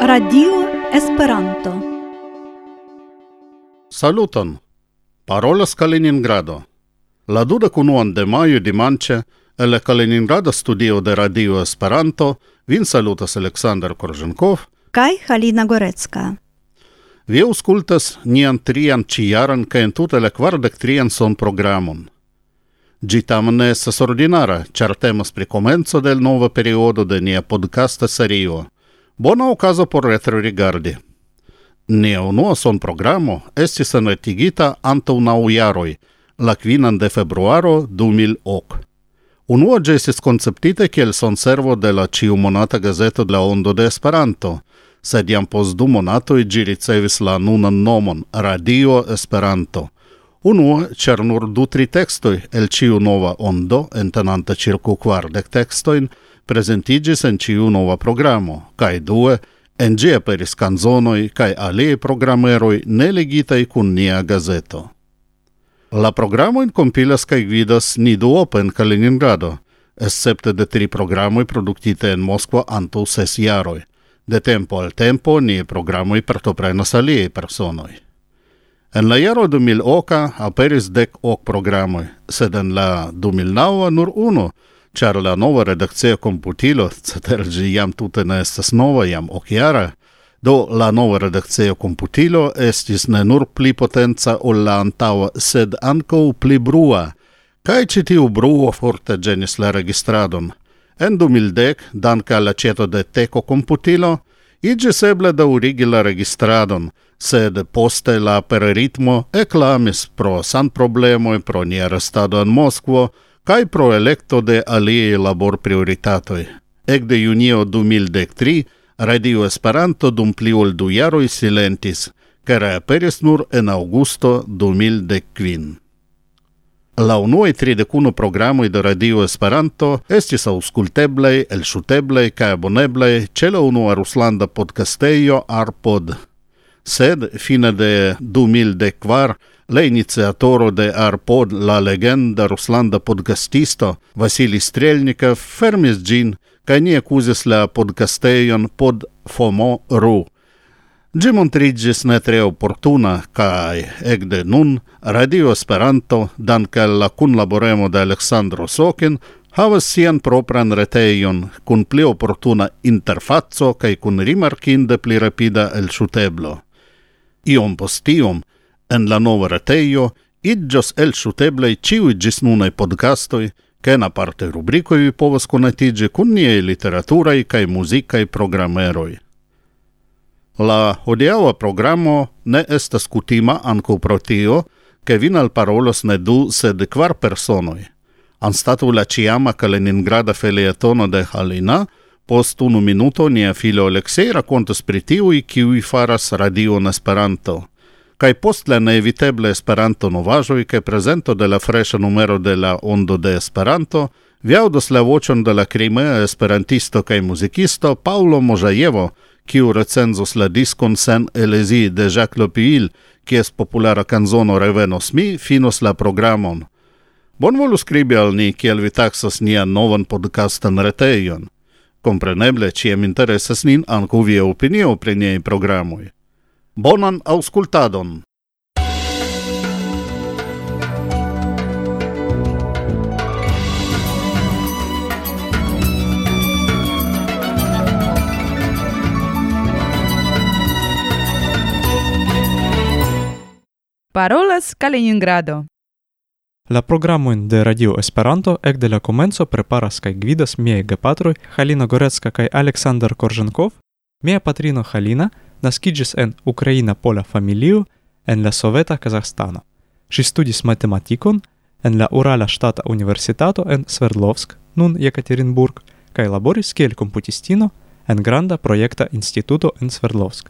Radio Esperanto. Saluton. Parolas Kaliningrado. La duda cunuan de maio di manche el la studio de Radio Esperanto vin salutas Aleksandr Korzenkov kaj Halina Gorecka. Vi auscultas nian trian ciaran ca in tuta la quardec trian son programon. Gi tamen ne estas ordinara, char temas pri comenzo del nova periodo de nia podcasta serio. Bona ocaso por retrorigardi. Nia unua son programo estis enretigita antau nau jaroi, la quinan de februaro 2008. Unua gi estis conceptite kiel son servo de la ciumonata gazeto de la Ondo de Esperanto – sed jam post du monatoj ĝi ricevis la nunan nomon Radio Esperanto. Unua, ĉar nur du tri tekstoj el ĉiu nova ondo, entenanta ĉirkaŭ kvardek tekstojn, prezentiĝis en ĉiu nova programo, kaj due, en ĝi aperis kanzonoj kaj aliaj programeroj neligitaj kun nia gazeto. La programojn compilas kaj gvidas ni duope en Kaliningrado, excepte de tri programoj produktite en Moskva antu ses jaroj – De tempo al tempo ni programoi partoprenas aliaj personoi. En la jaro 2000 aperis dek ok programoi, sed en la 2009 nur uno, char la nova redakcia computilo, cetere gi jam tute ne estas nova, jam okjara, do la nova redakcia computilo estis ne nur pli potenca ol la antaua, sed anco pli brua, kaj citiu bruo forte genis la registradon – En 2010, danca al ceto de teco computilo, igis eble daurigi la registradon, sed poste la pereritmo eclamis pro san problemoi pro nia restado en Moskvo cae pro electo de aliei labor prioritatoi. Ecde junio 2013, Radio Esperanto dum pli ol du jaroi silentis, care aperis nur en augusto 2015. La unuae tridecunu programoi de Radio Esperanto estis ausculteblei, elŝuteblei kaj aboneblei ĉe la unua ruslanda podcastejo Arpod. Sed fine de 2004 la iniciatoro de Arpod, la legenda ruslanda podcastisto Vasili Strelnikov fermis ĝin kaj ni akuzis la podcastejon pod FOMO.ru. Gi montrigis ne tre opportuna, cae egde nun Radio Esperanto, danca la cunlaboremo de Aleksandro Sokin, havas sian propran reteion, kun pli opportuna interfazzo cae kun rimarkinde pli rapida el shuteblo. Iom postium, en la nova reteio, idgios el shuteblei ciui gis nunei podcastoi, che na parte rubricoi povas conatigi kun niei literaturai cae musicae programeroi. La hodiaŭa programo ne estas kutima ankaŭ pro tio, ke vin alparolos ne du, sed kvar personoj. Anstataŭ la ĉiama Kaliningrada felietono de Halina, post unu minuto nia filo Aleksej rakontos pri tiuj, kiuj faras radion Esperanto. Kaj post la neeviteble Esperanto novaĵoj kaj prezento de la freŝa numero de la Ondo de Esperanto, vi aŭdos la voĉon de la krimea esperantisto kaj muzikisto Paulo Mojajevo, kiu recenzos la diskon sen elezi de Jacques Lepiil, kies populara canzono revenos mi, finos la programon. Bonvolu scribi al ni, kiel vi taxas nia novan podcastan reteion. Compreneble, ciem interesas nin ancu via opinio pri niei programui. Bonan auscultadon! parolas Kaliningrado. La programojn de Radio Esperanto ekde la komenco preparas kaj gvidas miaj gepatroj Halina Gorecka kaj Aleksandr Korženkov. Mia patrino Halina naskiĝis en Ukraina pola familio en la Soveta Kazahstano. Ŝi studis matematikon en la Urala Ŝtata Universitato en Sverdlovsk, nun Jekaterinburg, kaj laboris kiel komputistino en Granda Projekta Instituto en Sverdlovsk.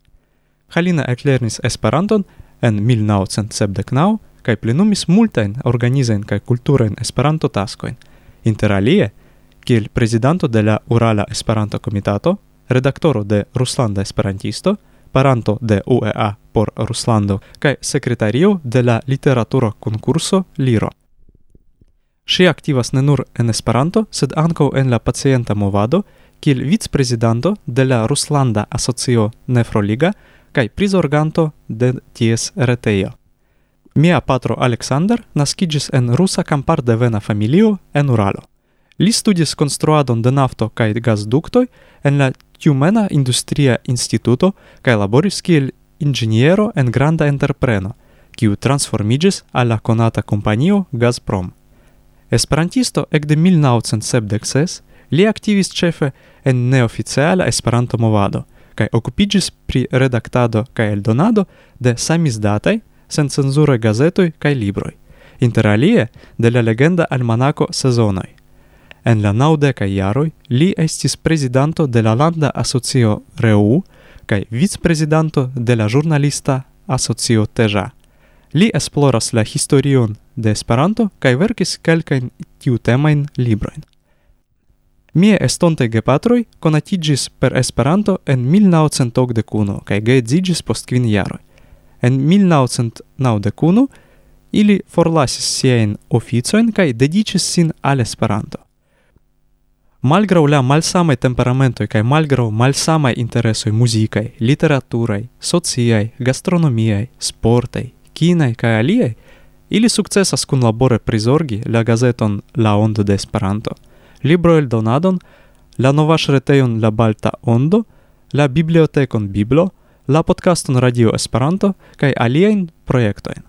Halina eklernis Esperanton en 1979 kaj plenumis multajn organizajn kaj kulturajn Esperanto-taskojn, interalie kiel prezidanto de la Urala Esperanto-Komitato, redaktoro de Ruslanda Esperantisto, paranto de UEA por Ruslando kaj sekretario de la literatura konkurso Liro. Ŝi aktivas ne nur en Esperanto, sed ankaŭ en la pacienta movado kiel vicprezidanto de la Ruslanda Asocio Nefroliga kaj prizorganto de ties retejo. Mia patro Aleksandr naskiĝis en rusa kampardevena familio en Uralo. Li studis konstruadon de nafto kaj gasduktoj en la Tiumena Industria Instituto kaj laboris kiel inĝeniero en granda entrepreno, kiu transformiĝis al la konata kompanio Gazprom. Esperantisto ekde 1976 li aktivis ĉefe en neoficiala Esperanto-movado – kaj okupigis pri redaktado kaj eldonado de samizdataj, sencenzuraj gazetoj kaj libroj, interalie de la legenda almanako sezonoj. En la naŭdekaj jaroj li estis prezidanto de la landa asocio REU kaj vicprezidanto de la ĵurnalista asocio Teja. Li esploras la historion de Esperanto kaj verkis kelkajn tiutemajn librojn. Mie estonte gepatroj conatigis per Esperanto en 1991 kaj geedziĝis post kvin jaroj. En 1991 ili forlasis siajn oficojn kaj dediĉis sin al Esperanto. Malgraŭ la malsamaj temperamentoj kaj malgraŭ malsamaj interesoj muzikaj, literaturaj, sociaj, gastronomiaj, sportaj, kinaj kaj aliaj, ili sukcesas kunlabore prizorgi la gazeton La Ondo de Esperanto – libro el donadon, la nova retejon La Balta Ondo, la bibliotekon Biblo, la podcaston Radio Esperanto kaj aliajn projektojn.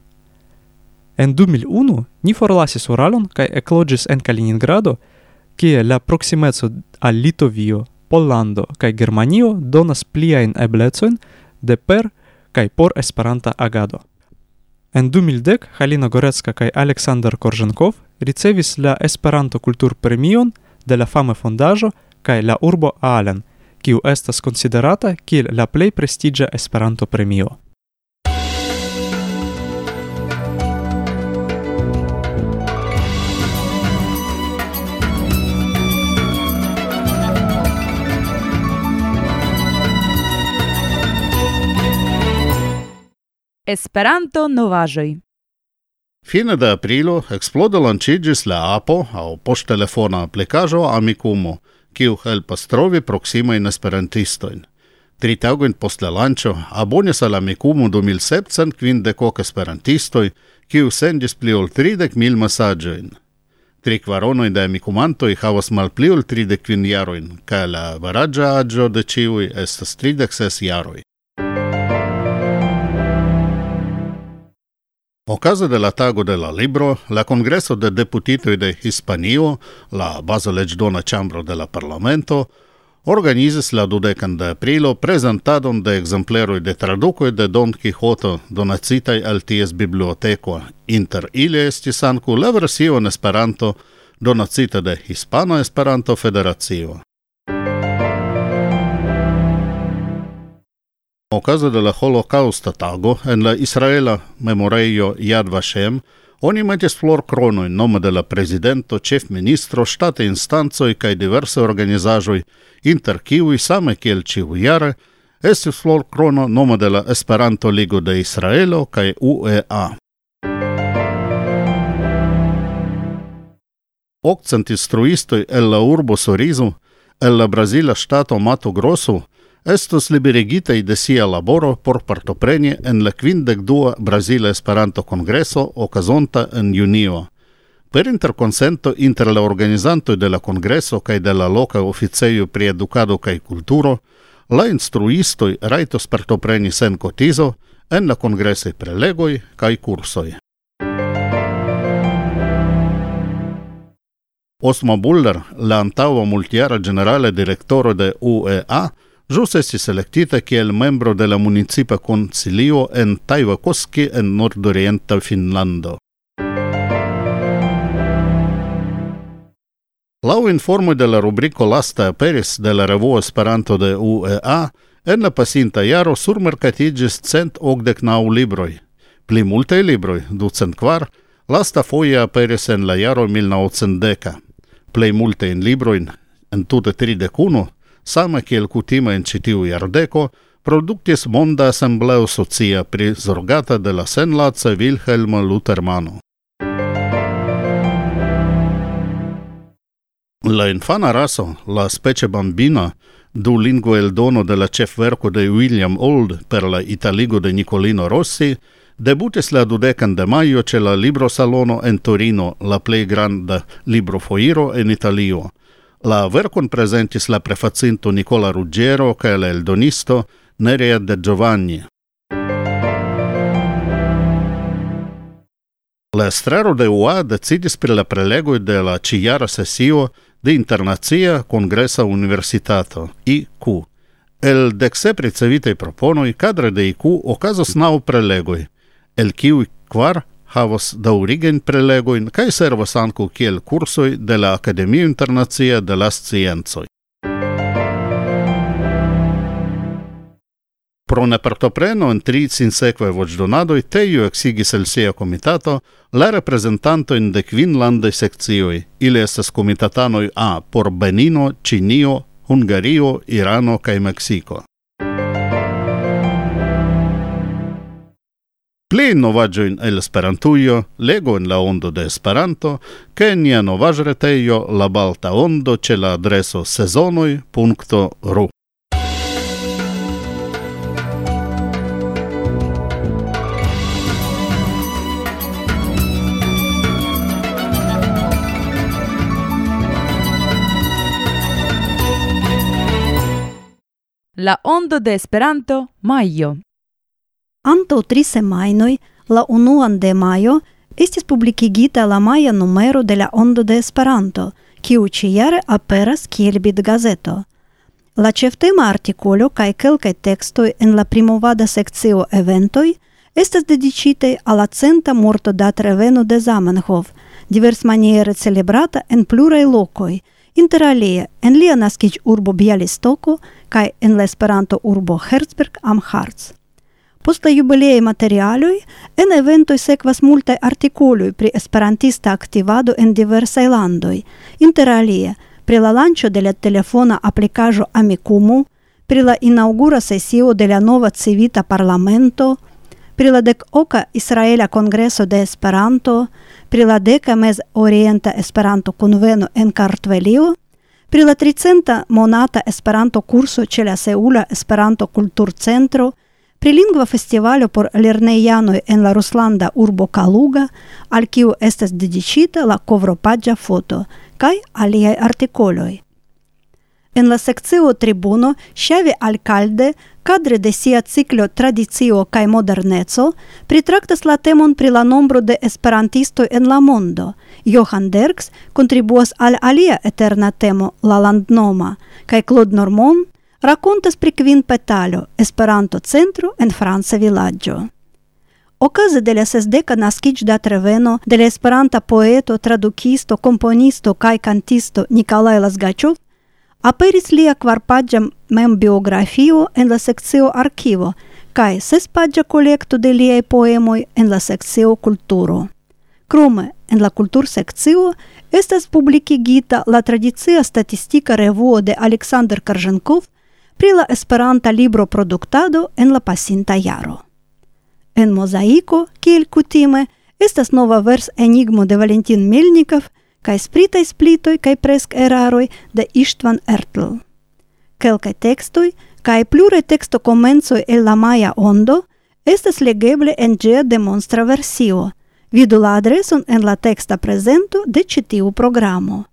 En 2001 ni forlasis Uralon kaj eklogis en Kaliningrado, kie la proksimeco al Litovio, Pollando kaj Germanio donas pliajn eblecojn de per kaj por Esperanta agado. En 2010 Halina Gorecka kaj Aleksandr Korzhenkov ricevis la Esperanto kulturpremion de la fama fondaĵo kaj la urbo Aalen, kiu estas konsiderata kiel la plej prestiĝa Esperanto-premio. Esperanto novaĵoj. Fine de aprilo eksplodo lanĉiĝis la apo aŭ poŝtelefona aplikaĵo Amikumu, kiu helpas trovi proksimajn esperantistojn. Tri tagojn post la lanĉo abonis al Amikumu du mil sepcent kvindekok esperantistoj, kiu sendis pli ol tridek mil mesaĝojn. Tri kvaronoj de amikumantoj havas malpli ol tridek kvin jarojn, kaj la veraĝa aĝo de ĉiuj estas tridek ses jaroj. Ocaso de la tago de la libro, la Congreso de Deputitoi de Hispanio, la baza legdona chambro de la Parlamento, organizis la dudecan de aprilo presentadon de exempleroi de traducoi de Don Quixote donacitai al ties biblioteco. Inter ili estis ancu la versio en Esperanto donacita de Hispana Esperanto Federacio. Оказывали Холокауста тагу, энла Израиля меморею яд вашем, Oni metis flor cronoi nome de la presidento, chef ministro, state instancoj kaj diverse organizaĵoj, inter kiuj same kiel ĉiujare estis flor crono nome de la Esperanto Ligo de Israelo kaj UEA. Okcent instruistoj el la urbo Sorizo, el la brazila ŝtato Mato Grosso estos liberigitei de sia laboro por partopreni en la quindec dua Brasile Esperanto-Kongreso okazonta en junio. Per interconsento inter la organizantoj de la kongreso kaj de la loca officeio pri edukado kaj kulturo, la instruistoj rajtos partopreni sen cotizo en la kongresaj prelegoj kaj kursoj. Osmo Buller, la antaŭa multiara generale direktoro de UEA, Jus esti selectita kiel membro de la municipa concilio en Taivakoski en nordorienta Finlando. Lau informo de la rubriko Lasta aperis de la revuo Esperanto de UEA, en la pasinta jaro surmercatigis cent ogdec naŭ libroj. Pli multe libroj, ducent kvar, lasta foje aperis en la jaro 1910. Plej multajn librojn, entute tridek unu, same kiel kutime en ĉi tiu jardeko, produktis Monda Asembleo Socia prizorgata de la senlaca Wilhelmo Lutermano. La infana raso, la specie bambina, du lingua el dono de la chef verco de William Old per la italigo de Nicolino Rossi, debutis la dudecan de maio ce la libro salono en Torino, la plei granda libro foiro en Italio – La vercon presentis la prefacinto Nicola Ruggiero ca el eldonisto Nerea de Giovanni. La estrero de UA decidis per la prelego de la ciara sesio de Internazia Congresa Universitato, IQ. El dexe ricevitei proponoi cadre de IQ ocasos nau prelegoi, el kiui quar havos daurigen prelegoin kaj servas anku kiel kursoj de la Akademio Internacia de la Sciencoj. Pro nepartopreno en tri sinsekve voĉdonadoj Teju eksigis el sia komitato la reprezentantojn de kvin landaj sekcioj. Ili estas komitatanoj A por Benino, Ĉinio, Hungario, Irano kaj Meksiko. Pli novaggioin el Esperantujo lego en la ondo de Esperanto, che nia novagretejo la balta ondo ce la adreso sezonoj.ru. La ondo de Esperanto, maio. Anto tri semainoi, la unuan de maio, estis publicigita la maia numero de la Ondo de Esperanto, kiu ciare aperas kiel bit gazeto. La ceftema artikolo kaj kelkaj tekstoj en la primovada sekcio eventoj estas dedicite al la centa morto datreveno de Zamenhof, diversmaniere celebrata en pluraj lokoj, interalie en lia naskiĝurbo Bjalistoko kaj en la Esperanto-urbo Herzberg am Harz. Posta jubileje materialoj, en eventoj sekvas multaj artikoloj при есперантиста активадо en diversaj landoj, interalie pri la lanĉo de la telefona aplikaĵo Amikumu, pri la inaŭgura sesio de la nova civita parlamento, pri la dek oka Israela есперанто. De Esperanto, pri la deka mez Orienta Esperanto kunveno en Kartvelio, pri la tricenta monata Esperanto kurso ĉe la Seula – Pri lingva festivalo por lernejanoj en la ruslanda urbo Kaluga, al kiu estas dediĉita la kovropaĝa foto kaj aliaj artikoloj. En la sekcio Tribuno Xavi Alcalde kadre de sia ciklo Tradicio kaj Moderneco pritraktas la temon pri la nombro de esperantistoj en la mondo. Johan Derks kontribuas al alia eterna temo la landnoma kaj Claude Normand racontas pri quin petalo Esperanto-centro en Franza Villaggio. Okaze de la sesdeca nascic dat reveno de la Esperanta poeto, tradukisto, komponisto kaj kantisto Nikolaj Lasgaĉov aperis lia kvarpaĝa membiografio en la sekcio arkivo kaj sespaĝa kolekto de liei poemoi en la sekcio kulturo. Krome en la kultursekcio estas publikigita la tradicia statistika revuo de Aleksandr Karženkov pri la Esperanta libro produktado en la pasinta jaro. En mozaiko, kiel kutime, estas nova vers enigmo de Valentin Melnikov kaj spritaj splitoj kaj presk eraroj de Ištvan Ertl. Kelkaj tekstoj kaj pluraj teksto komencoj el la maja ondo estas legeble en ĝia demonstra versio. Vidu la adreson en la teksta prezento de ĉi tiu programo.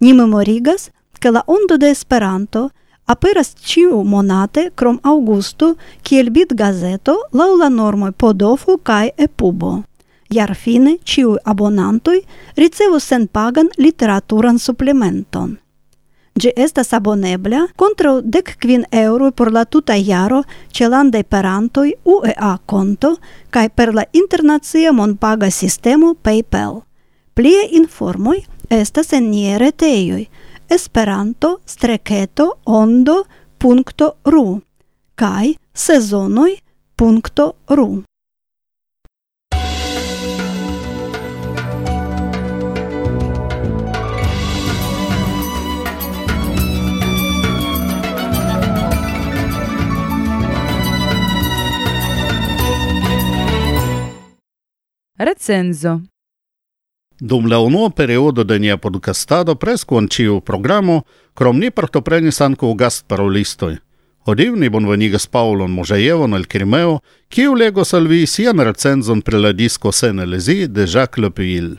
Ni memorigas, ke la ondo de Esperanto – aperas ciu monate krom augusto kiel bit gazeto laŭ la normoj podofu kai Epubo. ciu abonantoi ricevo sen pagan literaturan suplementon. Gi estas abonebla contra dek kvin euro por la tuta iaro ce landaj perantoi UEA konto cae per la mon paga sistemo PayPal. Plie informoi estas en nie reteioi, – esperanto-ondo.ru kaj sezonoj.ru. Recenzo Dum la unua periodo de nia podcastado presque en ciu programo, krom ni partoprenis anco gast parolistoi. Hodiv ni bonvenigas Paulon Mojajevon el Crimeo, kiu legos al vi sian recenzon pre la disco Sene Lezi de Jacques Lepuil.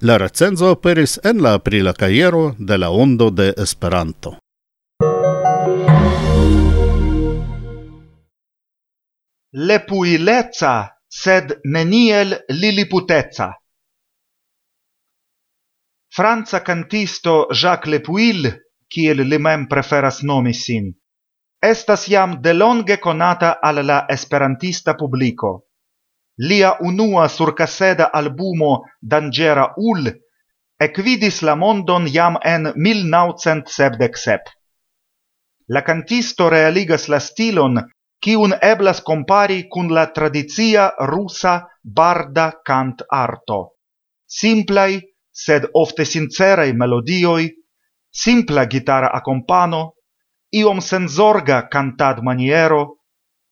La recenzo aperis en la aprila caiero de la Ondo de Esperanto. Lepuilezza, sed neniel liliputezza. Franca cantisto Jacques Lepuil, kiel li mem preferas nomi sin, estas jam delonge konata al la esperantista publiko. Lia unua surcaseda albumo Dangera Ul ekvidis la mondon jam en 1977. La cantisto realigas la stilon, kiun eblas compari kun la tradizia rusa barda cant arto. Simplai, sed ofte sincerei melodioi, simpla gitara accompano, iom senzorga cantad maniero,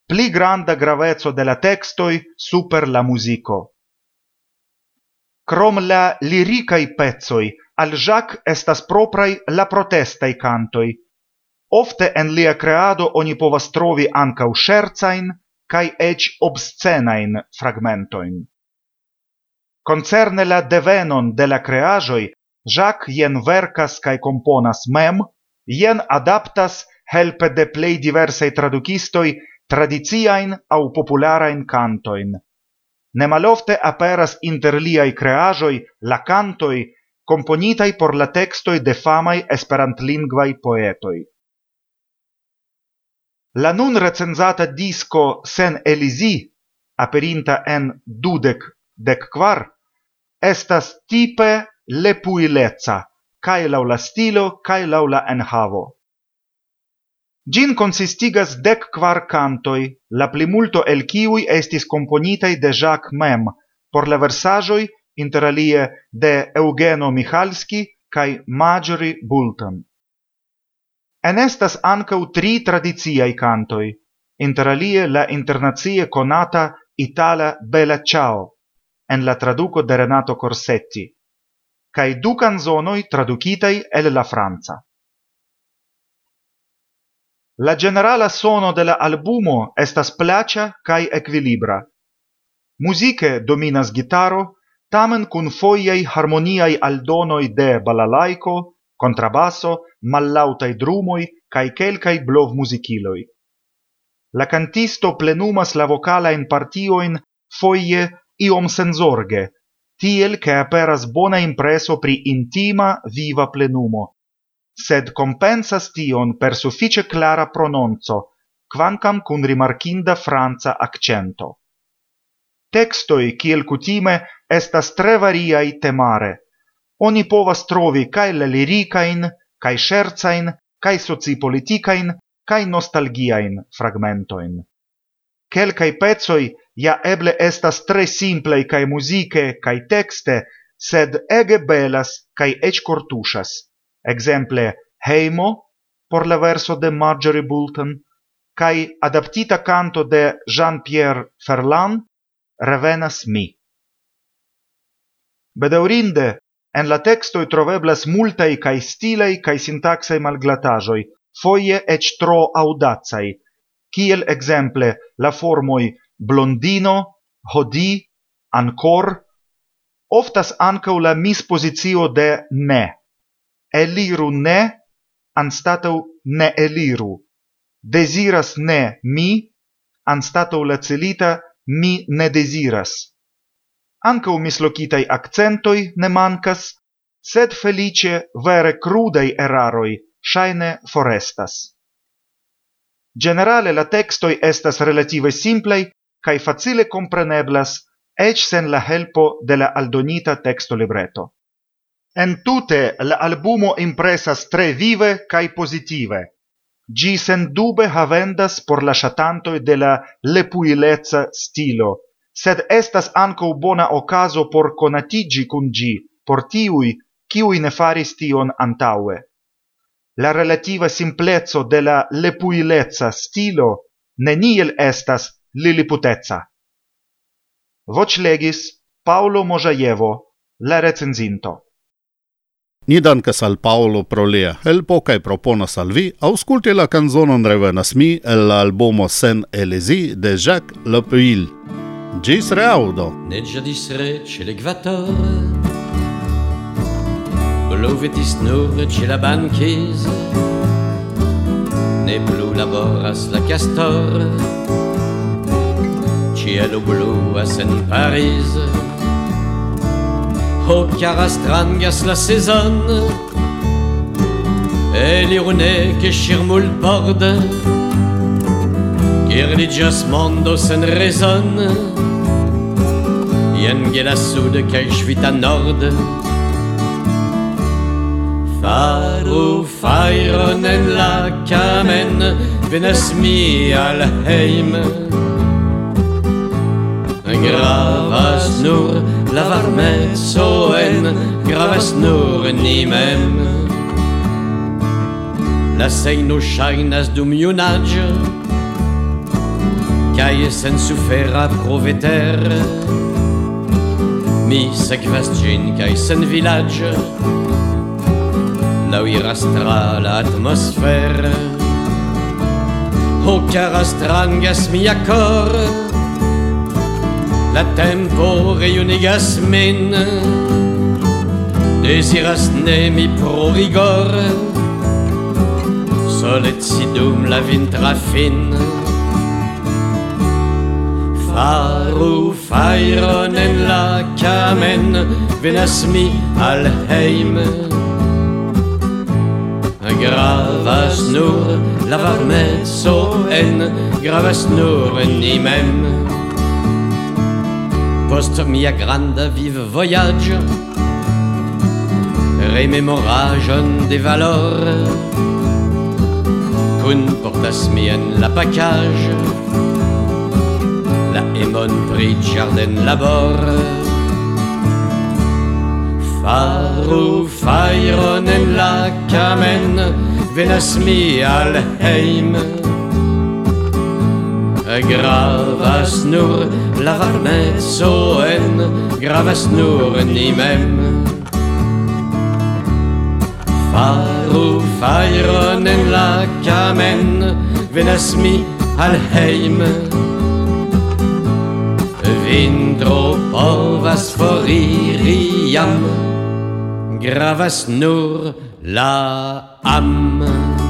pli granda gravezzo de la textoi super la musico. Crom la liricai pezzoi, al Jacques estas proprai la protestai cantoi. Ofte en lia creado oni povas trovi ancau scherzain, cae ec obscenain fragmentoin. Concerne la devenon de la creajoi, Jacques jen vercas cae componas mem, jen adaptas helpe de plej diversaj tradukistoj au aŭ popularajn cantoin. Nemalofte aperas inter liai creajoi la cantoi componitai por la textoi de famai esperantlingvai poetoi. La nun recenzata disco Sen Elisi, aperinta en dudek dec quar, estas tipe lepuileca, cae lau la stilo, cae lau la enhavo. Gin consistigas dec quar cantoi, la plimulto el kiui estis componitai de Jacques mem, por la versajoi interalie de Eugeno Michalski cae Marjorie Bulton. En estas ancau tri tradiziai cantoi, interalie la internazie conata Itala Bella Ciao, en la traduco de Renato Corsetti, cae du canzonoi traducitei el la franca. La generala sono de la albumo estas placia cae equilibra. Muzike dominas gitaro, tamen cun foiei harmoniai aldonoi de balalaico, contrabasso, mallautai drumoi, cae kaj blov musiciloi. La cantisto plenumas la vocalain partioin foie iom senzorge, tiel che aperas bona impreso pri intima viva plenumo, sed compensas tion per suffice clara prononzo, quancam cun rimarkinda franza accento. Textoi, kiel cutime, estas tre variai temare. Oni povas trovi cae la liricain, cae scherzain, cae sociopoliticain, cae nostalgiain fragmentoin. Quelcae pezoi ja eble estas tre simple kai muzike kai texte, sed ege belas cae ec cortusas. Exemple, Heimo, por la verso de Marjorie Bolton kai adaptita canto de Jean-Pierre Ferland, Revenas mi. Bedaurinde, en la texto troveblas multai kai stilei kai sintaxei malglatajoi, foie ec tro audazai, kiel exemple la formoi blondino, hodi, ancor, oftas ancau la mispozicio de ne. Eliru ne anstatau ne eliru. Desiras ne mi anstatau la celita mi ne desiras. Ancau mislocitai accentoi ne mancas, sed felice vere crudei eraroi shaine forestas. Generale la textoi estas relative simplei, cae facile compreneblas ec sen la helpo de la aldonita teksto libreto. Entute la albumo impresas tre vive cae positive. Gi sendube havendas por la ŝatantoj de la lepuilezza stilo, sed estas anco bona ocaso por conatigi kun gi, por tiui, kiuj ne faris tion antaue. La relativa simplezzo de la lepuilezza stilo neniel estas Liliputeca. Voce legis Paulo Mojaevo, la recenzinto. Nidancas al Paolo Prolea el poco proponas al vi ausculti la canzonon Revenasmi el la albumo Sen Elesi de Jacques Lepuil. Gis reaudo! Ne già di sre c'è l'equatore Blovetis nord c'è la banchise Ne blu lavoras la castor Cielo bleu à Saint Paris. Ho karastran gas la saison E l'irune ke chirmoul bord. Kirlidjas mondo sen rezon Yen gelasud kaj svita nord. Faro fajron en la kamen Venas mi al heim. Gravas nur la varmezzo en graves nur ni mem. La seino shainas dum junage Kai sen sufera proveter. Mi sekvas gin kai sen village La irastra la atmosfera O cara strangas mia cor La tempo reunigas min Desiras ne mi pro rigor Solet si dum la vintra fin Faru fairon en la kamen Venas mi al heim Gravas nur la varmezzo en Gravas nur ni mem post mia granda vive voyage. Rememorajon de valor kun portas mien la pacage la emon pri jardin labor. Faru fairon en la kamen venas mi al heim Gravasnoer, la soen, Gravasnoer ni mem. Faru feironen la kamen, venasmi alheim. Vindro povas foririam, Gravasnoer la am.